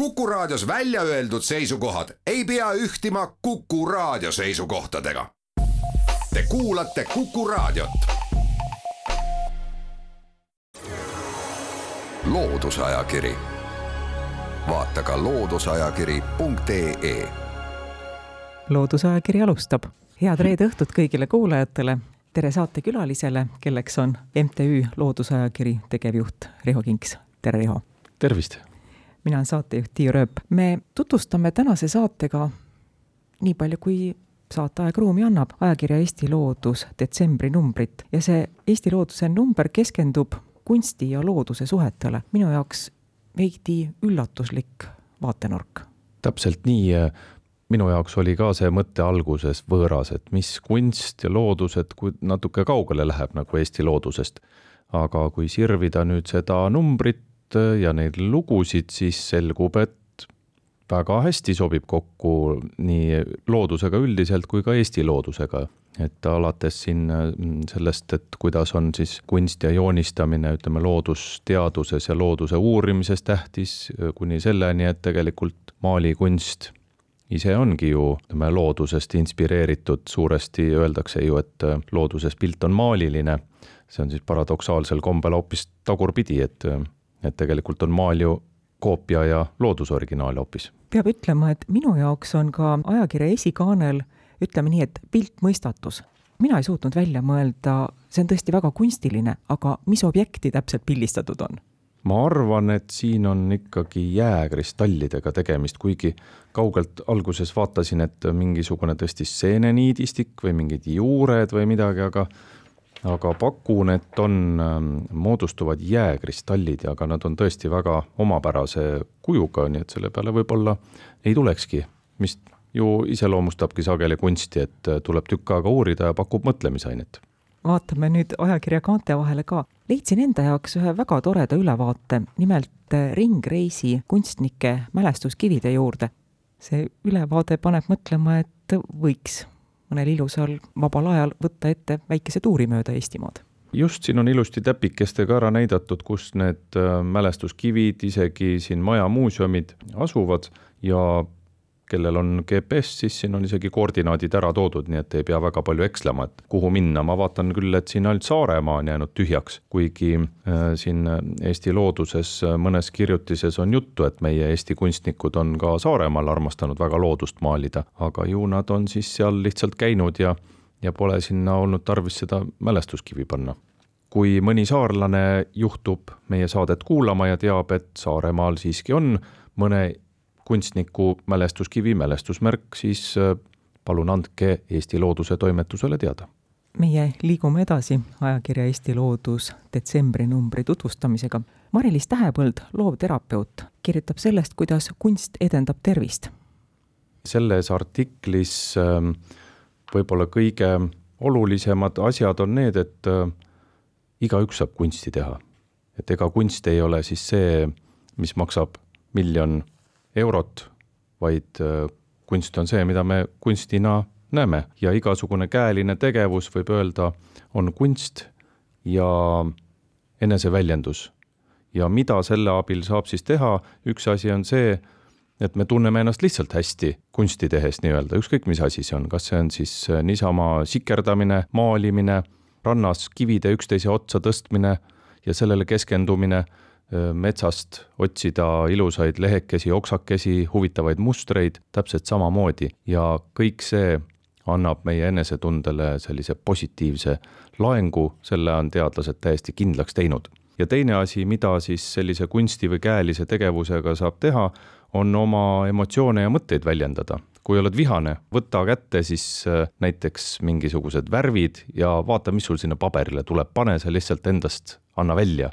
Kuku Raadios välja öeldud seisukohad ei pea ühtima Kuku Raadio seisukohtadega. Te kuulate Kuku Raadiot. loodusajakiri, vaata ka looduseajakiri.ee. loodusajakiri alustab. head reede õhtut kõigile kuulajatele. tere saatekülalisele, kelleks on MTÜ Loodusajakiri tegevjuht Riho Kinks. tere, Riho. tervist mina olen saatejuht Tiia Rööp. me tutvustame tänase saatega nii palju, kui saateaeg ruumi annab, ajakirja Eesti Loodus detsembri numbrit ja see Eesti Looduse number keskendub kunsti ja looduse suhetele. minu jaoks veidi üllatuslik vaatenurk. täpselt nii, minu jaoks oli ka see mõte alguses võõras, et mis kunst ja loodus, et kui natuke kaugele läheb nagu Eesti loodusest. aga kui sirvida nüüd seda numbrit ja neid lugusid, siis selgub, et väga hästi sobib kokku nii loodusega üldiselt kui ka Eesti loodusega. et alates siin mm, sellest, et kuidas on siis kunst ja joonistamine, ütleme loodusteaduses ja looduse uurimises tähtis, kuni selleni, et tegelikult maalikunst ise ongi ju, ütleme loodusest inspireeritud, suuresti öeldakse ju, et looduses pilt on maaliline. see on siis paradoksaalsel kombel hoopis tagurpidi, et et tegelikult on maal ju koopia ja loodusoriginaal hoopis. peab ütlema, et minu jaoks on ka ajakirja esikaanel, ütleme nii, et piltmõistatus. mina ei suutnud välja mõelda, see on tõesti väga kunstiline, aga mis objekti täpselt pildistatud on? ma arvan, et siin on ikkagi jääkristallidega tegemist, kuigi kaugelt alguses vaatasin, et mingisugune tõesti seeneniidistik või mingid juured või midagi, aga aga pakun, et on, ähm, moodustuvad jääkristallid ja ka nad on tõesti väga omapärase kujuga, nii et selle peale võib-olla ei tulekski, mis ju iseloomustabki sageli kunsti, et äh, tuleb tükk aega uurida ja pakub mõtlemisainet. vaatame nüüd ajakirja kaante vahele ka. leidsin enda jaoks ühe väga toreda ülevaate, nimelt äh, ringreisi kunstnike mälestuskivide juurde. see ülevaade paneb mõtlema, et võiks mõnel ilusal vabal ajal võtta ette väikese tuuri mööda Eestimaad. Just siin on ilusti täpikestega ära näidatud, kus need äh, mälestuskivid, isegi siin maja muuseumid asuvad ja kellel on GPS, siis siin on isegi koordinaadid ära toodud, nii et ei pea väga palju ekslema, et kuhu minna, ma vaatan küll, et siin ainult Saaremaa on jäänud tühjaks, kuigi äh, siin Eesti looduses äh, mõnes kirjutises on juttu, et meie Eesti kunstnikud on ka Saaremaal armastanud väga loodust maalida, aga ju nad on siis seal lihtsalt käinud ja ja pole sinna olnud tarvis seda mälestuskivi panna. Kui mõni saarlane juhtub meie saadet kuulama ja teab, et Saaremaal siiski on mõne kunstniku mälestuskivi, mälestusmärk, siis äh, palun andke Eesti Looduse Toimetusele teada. meie liigume edasi ajakirja Eesti Loodus detsembri numbri tutvustamisega. Mari-Liis Tähepõld, loovterapeut, kirjutab sellest, kuidas kunst edendab tervist. selles artiklis ähm, võib-olla kõige olulisemad asjad on need, et äh, igaüks saab kunsti teha. et ega kunst ei ole siis see, mis maksab miljon eurot, vaid äh, kunst on see, mida me kunstina näeme. Ja igasugune käeline tegevus, võib öelda, on kunst ja eneseväljendus. ja mida selle abil saab siis teha, üks asi on see, et me tunneme ennast lihtsalt hästi kunsti tehes nii-öelda, ükskõik mis asi see on, kas see on siis äh, niisama sikerdamine, maalimine, rannas kivide üksteise otsa tõstmine ja sellele keskendumine metsast otsida ilusaid lehekesi, oksakesi, huvitavaid mustreid täpselt samamoodi ja kõik see annab meie enesetundele sellise positiivse laengu, selle on teadlased täiesti kindlaks teinud. ja teine asi, mida siis sellise kunsti või käelise tegevusega saab teha, on oma emotsioone ja mõtteid väljendada. kui oled vihane, võta kätte siis näiteks mingisugused värvid ja vaata, mis sul sinna paberile tuleb, pane see lihtsalt endast, anna välja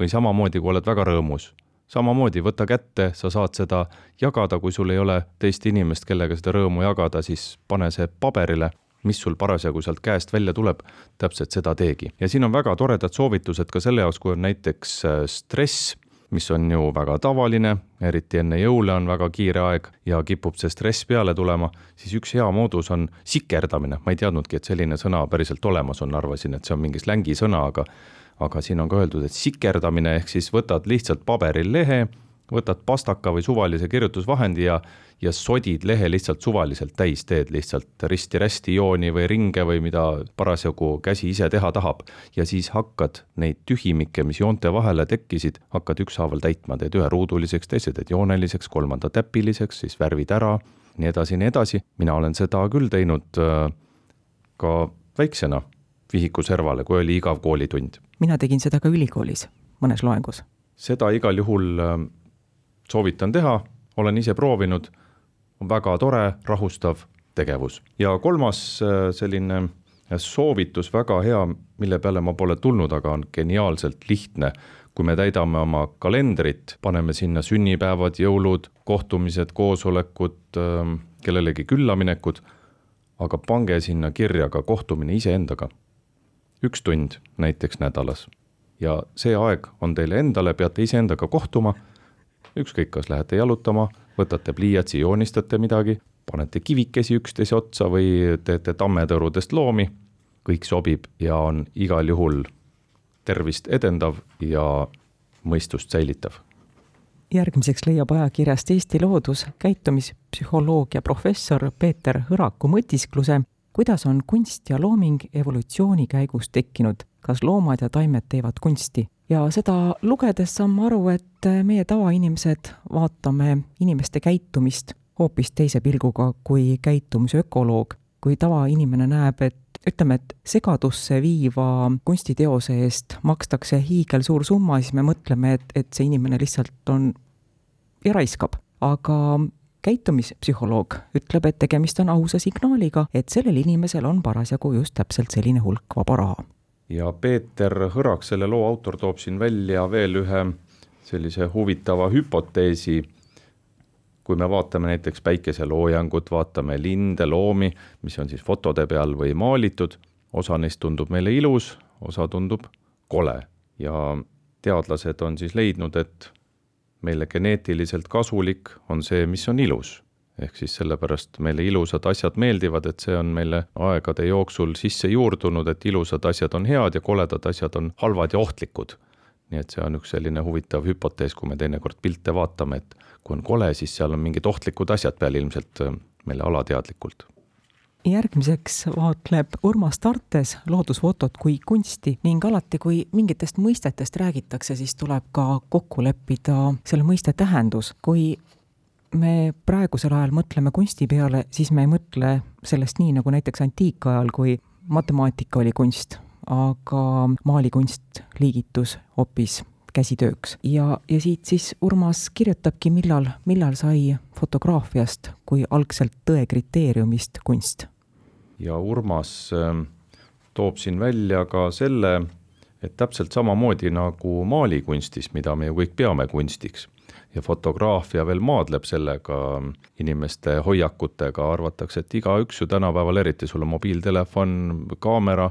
või samamoodi, kui oled väga rõõmus. samamoodi võta kätte, sa saad seda jagada, kui sul ei ole teist inimest, kellega seda rõõmu jagada, siis pane see paberile mis sul parasjagu sealt käest välja tuleb, täpselt seda teegi. ja siin on väga toredad soovitused ka selle jaoks, kui on näiteks äh, stress, mis on ju väga tavaline, eriti enne jõule on väga kiire aeg ja kipub see stress peale tulema, siis üks hea moodus on sikerdamine. ma ei teadnudki, et selline sõna päriselt olemas on, arvasin, et see on mingi slängisõna, aga aga siin on ka öeldud, et sikerdamine ehk siis võtad lihtsalt paberil lehe võtad pastaka või suvalise kirjutusvahendi ja, ja sodid lehe lihtsalt suvaliselt täis, teed lihtsalt risti-rästi jooni või ringe või mida parasjagu käsi ise teha tahab. ja siis hakkad neid tühimikke, mis joonte vahele tekkisid, hakkad ükshaaval täitma, teed ühe ruuduliseks, teise teed jooneliseks, kolmanda täpiliseks, siis värvid ära, nii edasi, nii edasi. mina olen seda küll teinud äh, ka väiksena vihiku servale, kui oli igav koolitund. mina tegin seda ka ülikoolis mõnes loengus. seda igal juhul äh, soovitan teha, olen ise proovinud, on väga tore, rahustav tegevus. ja kolmas äh, selline äh, soovitus, väga hea, mille peale ma pole tulnud, aga on geniaalselt lihtne. kui me täidame oma kalendrit, paneme sinna sünnipäevad, jõulud, kohtumised, koosolekud, kellelegi küllaminekud, aga pange sinna kirja ka kohtumine iseendaga. Üks tund näiteks nädalas. ja see aeg on teile endale, peate iseendaga kohtuma ükskõik, kas lähete jalutama, võtate pliiatsi, joonistate midagi, panete kivikesi üksteise otsa või teete tammetõrudest loomi, kõik sobib ja on igal juhul tervist edendav ja mõistust säilitav. järgmiseks leiab ajakirjast Eesti Loodus käitumispsühholoogia professor Peeter Hõraku mõtiskluse, kuidas on kunst ja looming evolutsiooni käigus tekkinud, kas loomad ja taimed teevad kunsti ja seda lugedes saan ma aru, et meie tavainimesed vaatame inimeste käitumist hoopis teise pilguga kui käitumisökoloog. kui tavainimene näeb, et ütleme, et segadusse viiva kunstiteose eest makstakse hiigelsuur summa, siis me mõtleme, et, et see inimene lihtsalt on ja raiskab. aga käitumispsühholoog ütleb, et tegemist on ausa signaaliga, et sellel inimesel on parasjagu just täpselt selline hulk vaba raha ja Peeter Hõrak, selle loo autor, toob siin välja veel ühe sellise huvitava hüpoteesi. kui me vaatame näiteks päikeseloojangut, vaatame linde, loomi, mis on siis fotode peal või maalitud, osa neist tundub meile ilus, osa tundub kole ja teadlased on siis leidnud, et meile geneetiliselt kasulik on see, mis on ilus ehk siis sellepärast meile ilusad asjad meeldivad, et see on meile aegade jooksul sisse juurdunud, et ilusad asjad on head ja koledad asjad on halvad ja ohtlikud. nii et see on üks selline huvitav hüpotees, kui me teinekord pilte vaatame, et kui on kole, siis seal on mingid ohtlikud asjad peal ilmselt meile alateadlikult järgmiseks vaatleb Urmas Tartes loodusfotot kui kunsti ning alati, kui mingitest mõistetest räägitakse, siis tuleb ka kokku leppida selle mõiste tähendus. kui me praegusel ajal mõtleme kunsti peale, siis me ei mõtle sellest nii, nagu näiteks antiikajal, kui matemaatika oli kunst, aga maalikunst liigitus hoopis käsitööks. ja, ja siit siis Urmas kirjutabki, millal, millal sai fotograafiast kui algselt tõe kriteeriumist kunst. Ja Urmas ähm, toob siin välja ka selle, et täpselt samamoodi nagu maalikunstis, mida me ju kõik peame kunstiks ja fotograafia veel maadleb sellega inimeste hoiakutega, arvatakse, et igaüks ju tänapäeval, eriti sul on mobiiltelefon, kaamera,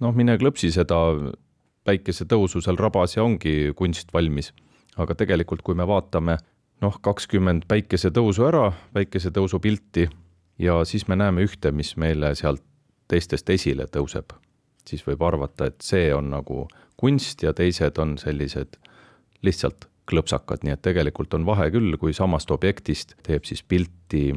noh, mine klõpsi seda päikesetõusu seal rabas ja ongi kunst valmis. aga tegelikult, kui me vaatame noh, kakskümmend päikesetõusu ära, päikesetõusu pilti ja siis me näeme ühte, mis meile sealt teistest esile tõuseb, siis võib arvata, et see on nagu kunst ja teised on sellised lihtsalt klõpsakad, nii et tegelikult on vahe küll, kui samast objektist teeb siis pilti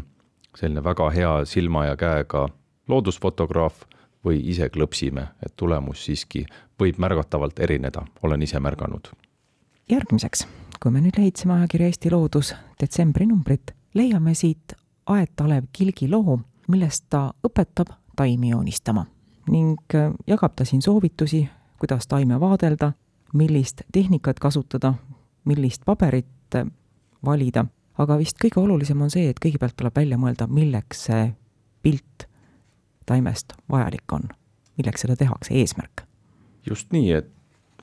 selline väga hea silma ja käega loodusfotograaf või ise klõpsime, et tulemus siiski võib märgatavalt erineda, olen ise märganud. järgmiseks, kui me nüüd leidsime ajakirja Eesti Loodus detsembri numbrit, leiame siit Aet Alev Kilgi loo, milles ta õpetab taimi joonistama ning jagab ta siin soovitusi, kuidas taime vaadelda, millist tehnikat kasutada, millist paberit valida, aga vist kõige olulisem on see, et kõigepealt tuleb välja mõelda, milleks see pilt taimest vajalik on, milleks seda tehakse, eesmärk. just nii, et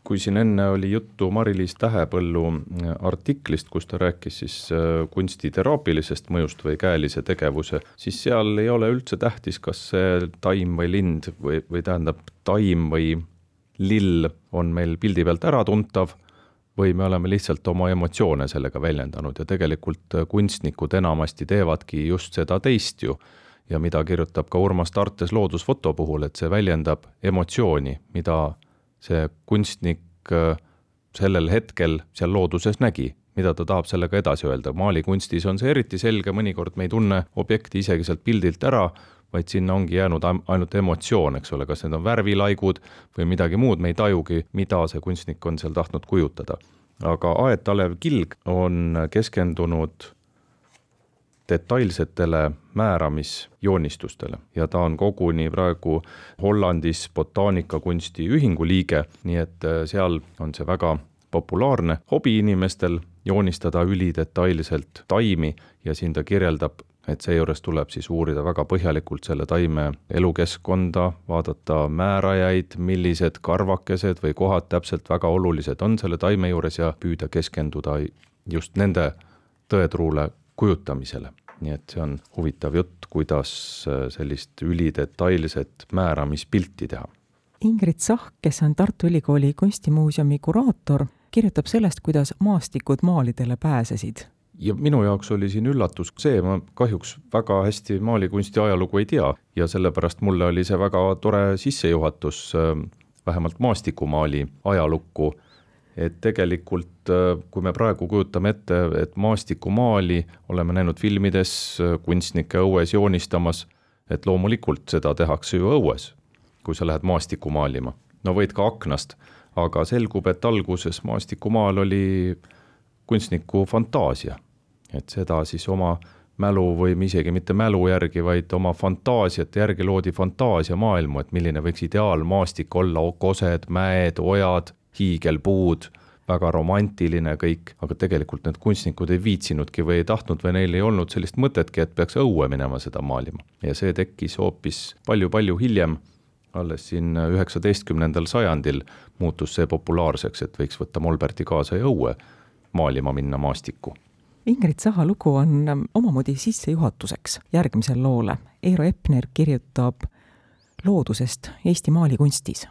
kui siin enne oli juttu Mari-Liis Tähepõllu artiklist, kus ta rääkis siis äh, kunsti teraapilisest mõjust või käelise tegevuse, siis seal ei ole üldse tähtis, kas see taim või lind või, või tähendab, taim või lill on meil pildi pealt äratuntav või me oleme lihtsalt oma emotsioone sellega väljendanud ja tegelikult äh, kunstnikud enamasti teevadki just seda teist ju. ja mida kirjutab ka Urmas Tartes loodusfoto puhul, et see väljendab emotsiooni, mida see kunstnik äh, sellel hetkel seal looduses nägi, mida ta tahab sellega edasi öelda, maalikunstis on see eriti selge, mõnikord me ei tunne objekti isegi sealt pildilt ära, vaid sinna ongi jäänud ainult emotsioon, eks ole, kas need on värvilaigud või midagi muud, me ei tajugi, mida see kunstnik on seal tahtnud kujutada. aga Aet Alev Kilg on keskendunud detailsetele määramisjoonistustele. Ja ta on koguni praegu Hollandis botaanikakunsti ühingu liige, nii et äh, seal on see väga populaarne hobi inimestel joonistada ülidetailselt taimi ja siin ta kirjeldab, et seejuures tuleb siis uurida väga põhjalikult selle taime elukeskkonda, vaadata määrajaid, millised karvakesed või kohad täpselt väga olulised on selle taime juures ja püüda keskenduda just nende tõetruule kujutamisele nii et see on huvitav jutt, kuidas äh, sellist ülidetailset määramispilti teha. Ingrid Sahk, kes on Tartu Ülikooli kunstimuuseumi kuraator, kirjutab sellest, kuidas maastikud maalidele pääsesid ja minu jaoks oli siin üllatus see, ma kahjuks väga hästi maalikunsti ajalugu ei tea ja sellepärast mulle oli see väga tore sissejuhatus äh, vähemalt maastikumaali ajalukku et tegelikult äh, kui me praegu kujutame ette, et maastikumaali oleme näinud filmides äh, kunstnikke õues joonistamas, et loomulikult seda tehakse ju õues, kui sa lähed maastikku maalima. no võid ka aknast, aga selgub, et alguses maastikumaal oli kunstniku fantaasia. et seda siis oma mälu või isegi mitte mälu järgi, vaid oma fantaasiate järgi loodi fantaasiamaailmu, et milline võiks ideaalmaastik olla, kosed, mäed, ojad hiigelpuud, väga romantiline kõik, aga tegelikult need kunstnikud ei viitsinudki või ei tahtnud või neil ei olnud sellist mõtetki, et peaks õue minema seda maalima. ja see tekkis hoopis palju-palju hiljem, alles siin üheksateistkümnendal sajandil muutus see populaarseks, et võiks võtta Molberti kaasa ja õue maalima minna maastikku Ingrid Saha lugu on omamoodi sissejuhatuseks järgmisele loole. Eero Epner kirjutab loodusest Eesti maalikunstis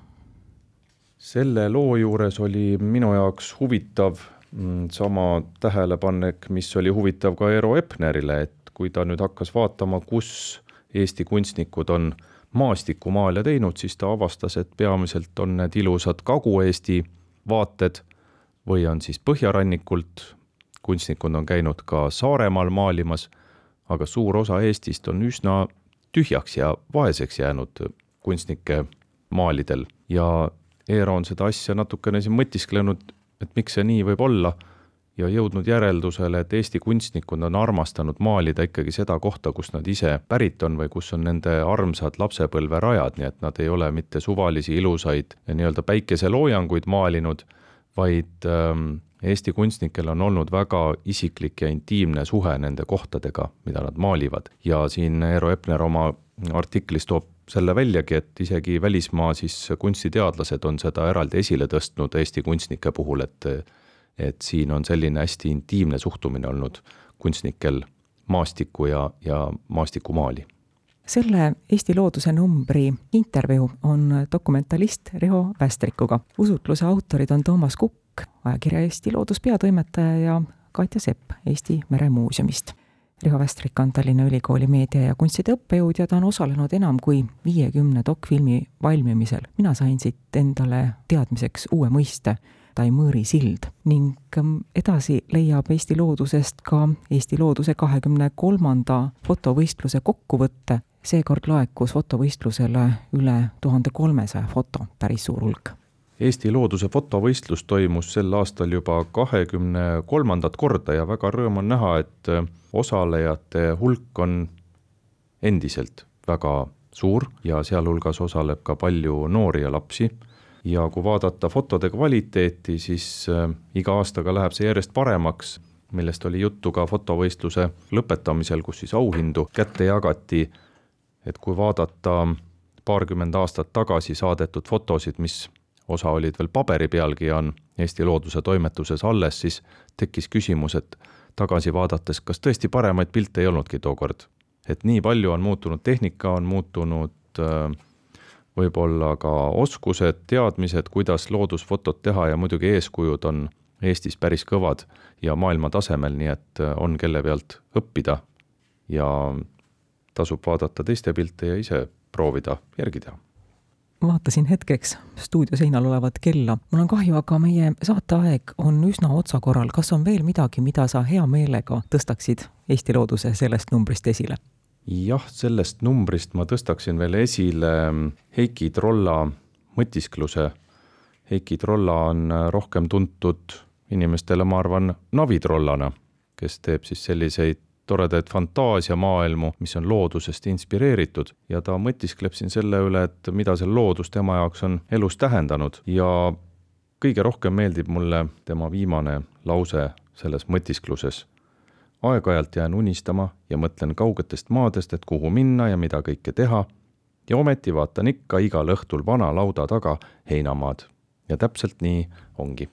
selle loo juures oli minu jaoks huvitav mm, sama tähelepanek, mis oli huvitav ka Eero Epnerile, et kui ta nüüd hakkas vaatama, kus Eesti kunstnikud on maastikumaale teinud, siis ta avastas, et peamiselt on need ilusad Kagu-Eesti vaated või on siis põhjarannikult, kunstnikud on käinud ka Saaremaal maalimas, aga suur osa Eestist on üsna tühjaks ja vaeseks jäänud kunstnike maalidel. Ja Eero on seda asja natukene siin mõtisklenud, et miks see nii võib olla ja jõudnud järeldusele, et Eesti kunstnikud on armastanud maalida ikkagi seda kohta, kust nad ise pärit on või kus on nende armsad lapsepõlverajad, nii et nad ei ole mitte suvalisi ilusaid nii-öelda päikeseloojanguid maalinud, vaid ähm, Eesti kunstnikel on olnud väga isiklik ja intiimne suhe nende kohtadega, mida nad maalivad ja siin Eero Epner oma artiklis toob selle väljagi, et isegi välismaa siis kunstiteadlased on seda eraldi esile tõstnud Eesti kunstnike puhul, et et siin on selline hästi intiimne suhtumine olnud kunstnikel maastikku ja, ja maastikumaali. Selle Eesti Looduse numbri intervjuu on dokumentalist Riho Västrikuga. usutluse autorid on Toomas Kukk, ajakirja Eesti Loodus peatoimetaja ja Katja Sepp Eesti Meremuuseumist Riho Västrik on Tallinna Ülikooli meedia- ja kunstide õppejõud ja ta on osalenud enam kui viiekümne dokfilmi valmimisel. mina sain siit endale teadmiseks uue mõiste, Taimõõri sild ning ähm, edasi leiab Eesti Loodusest ka Eesti Looduse kahekümne kolmanda fotovõistluse kokkuvõtte. Seekord laekus fotovõistlusele üle tuhande kolmesaja foto, päris suur hulk Eesti Looduse fotovõistlus toimus sel aastal juba kahekümne kolmandat korda ja väga rõõm on näha, et osalejate hulk on endiselt väga suur ja sealhulgas osaleb ka palju noori ja lapsi. ja kui vaadata fotode kvaliteeti, siis äh, iga aastaga läheb see järjest paremaks, millest oli juttu ka fotovõistluse lõpetamisel, kus siis auhindu kätte jagati. Et kui vaadata paarkümmend aastat tagasi saadetud fotosid, mis osa olid veel paberi pealgi ja on Eesti Looduse toimetuses alles, siis tekkis küsimus, et tagasi vaadates, kas tõesti paremaid pilte ei olnudki tookord. et nii palju on muutunud tehnika, on muutunud äh, võib-olla ka oskused, teadmised, kuidas loodusfotot teha ja muidugi eeskujud on Eestis päris kõvad ja maailma tasemel, nii et äh, on, kelle pealt õppida ja tasub vaadata teiste pilte ja ise proovida järgi teha vaatasin hetkeks stuudio seinal olevat kella. mul on kahju, aga meie saateaeg on üsna otsakorral. kas on veel midagi, mida sa hea meelega tõstaksid Eesti looduse sellest numbrist esile? jah, sellest numbrist ma tõstaksin veel esile Heiki Trolla mõtiskluse. Heiki Trolla on rohkem tuntud inimestele, ma arvan, navitrollana, kes teeb siis selliseid toredaid fantaasiamaailmu, mis on loodusest inspireeritud ja ta mõtiskleb siin selle üle, et mida see loodus tema jaoks on elus tähendanud ja kõige rohkem meeldib mulle tema viimane lause selles mõtiskluses. aeg-ajalt jään unistama ja mõtlen kaugetest maadest, et kuhu minna ja mida kõike teha ja ometi vaatan ikka igal õhtul vana lauda taga heinamaad. ja täpselt nii ongi.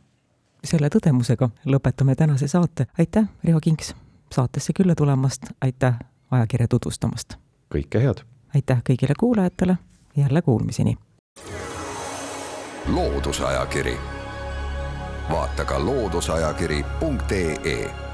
selle tõdemusega lõpetame tänase saate, aitäh, Riho Kinks saatesse külla tulemast, aitäh ajakirja tutvustamast! kõike head! aitäh kõigile kuulajatele, jälle kuulmiseni! loodusajakiri, vaata ka looduseajakiri.ee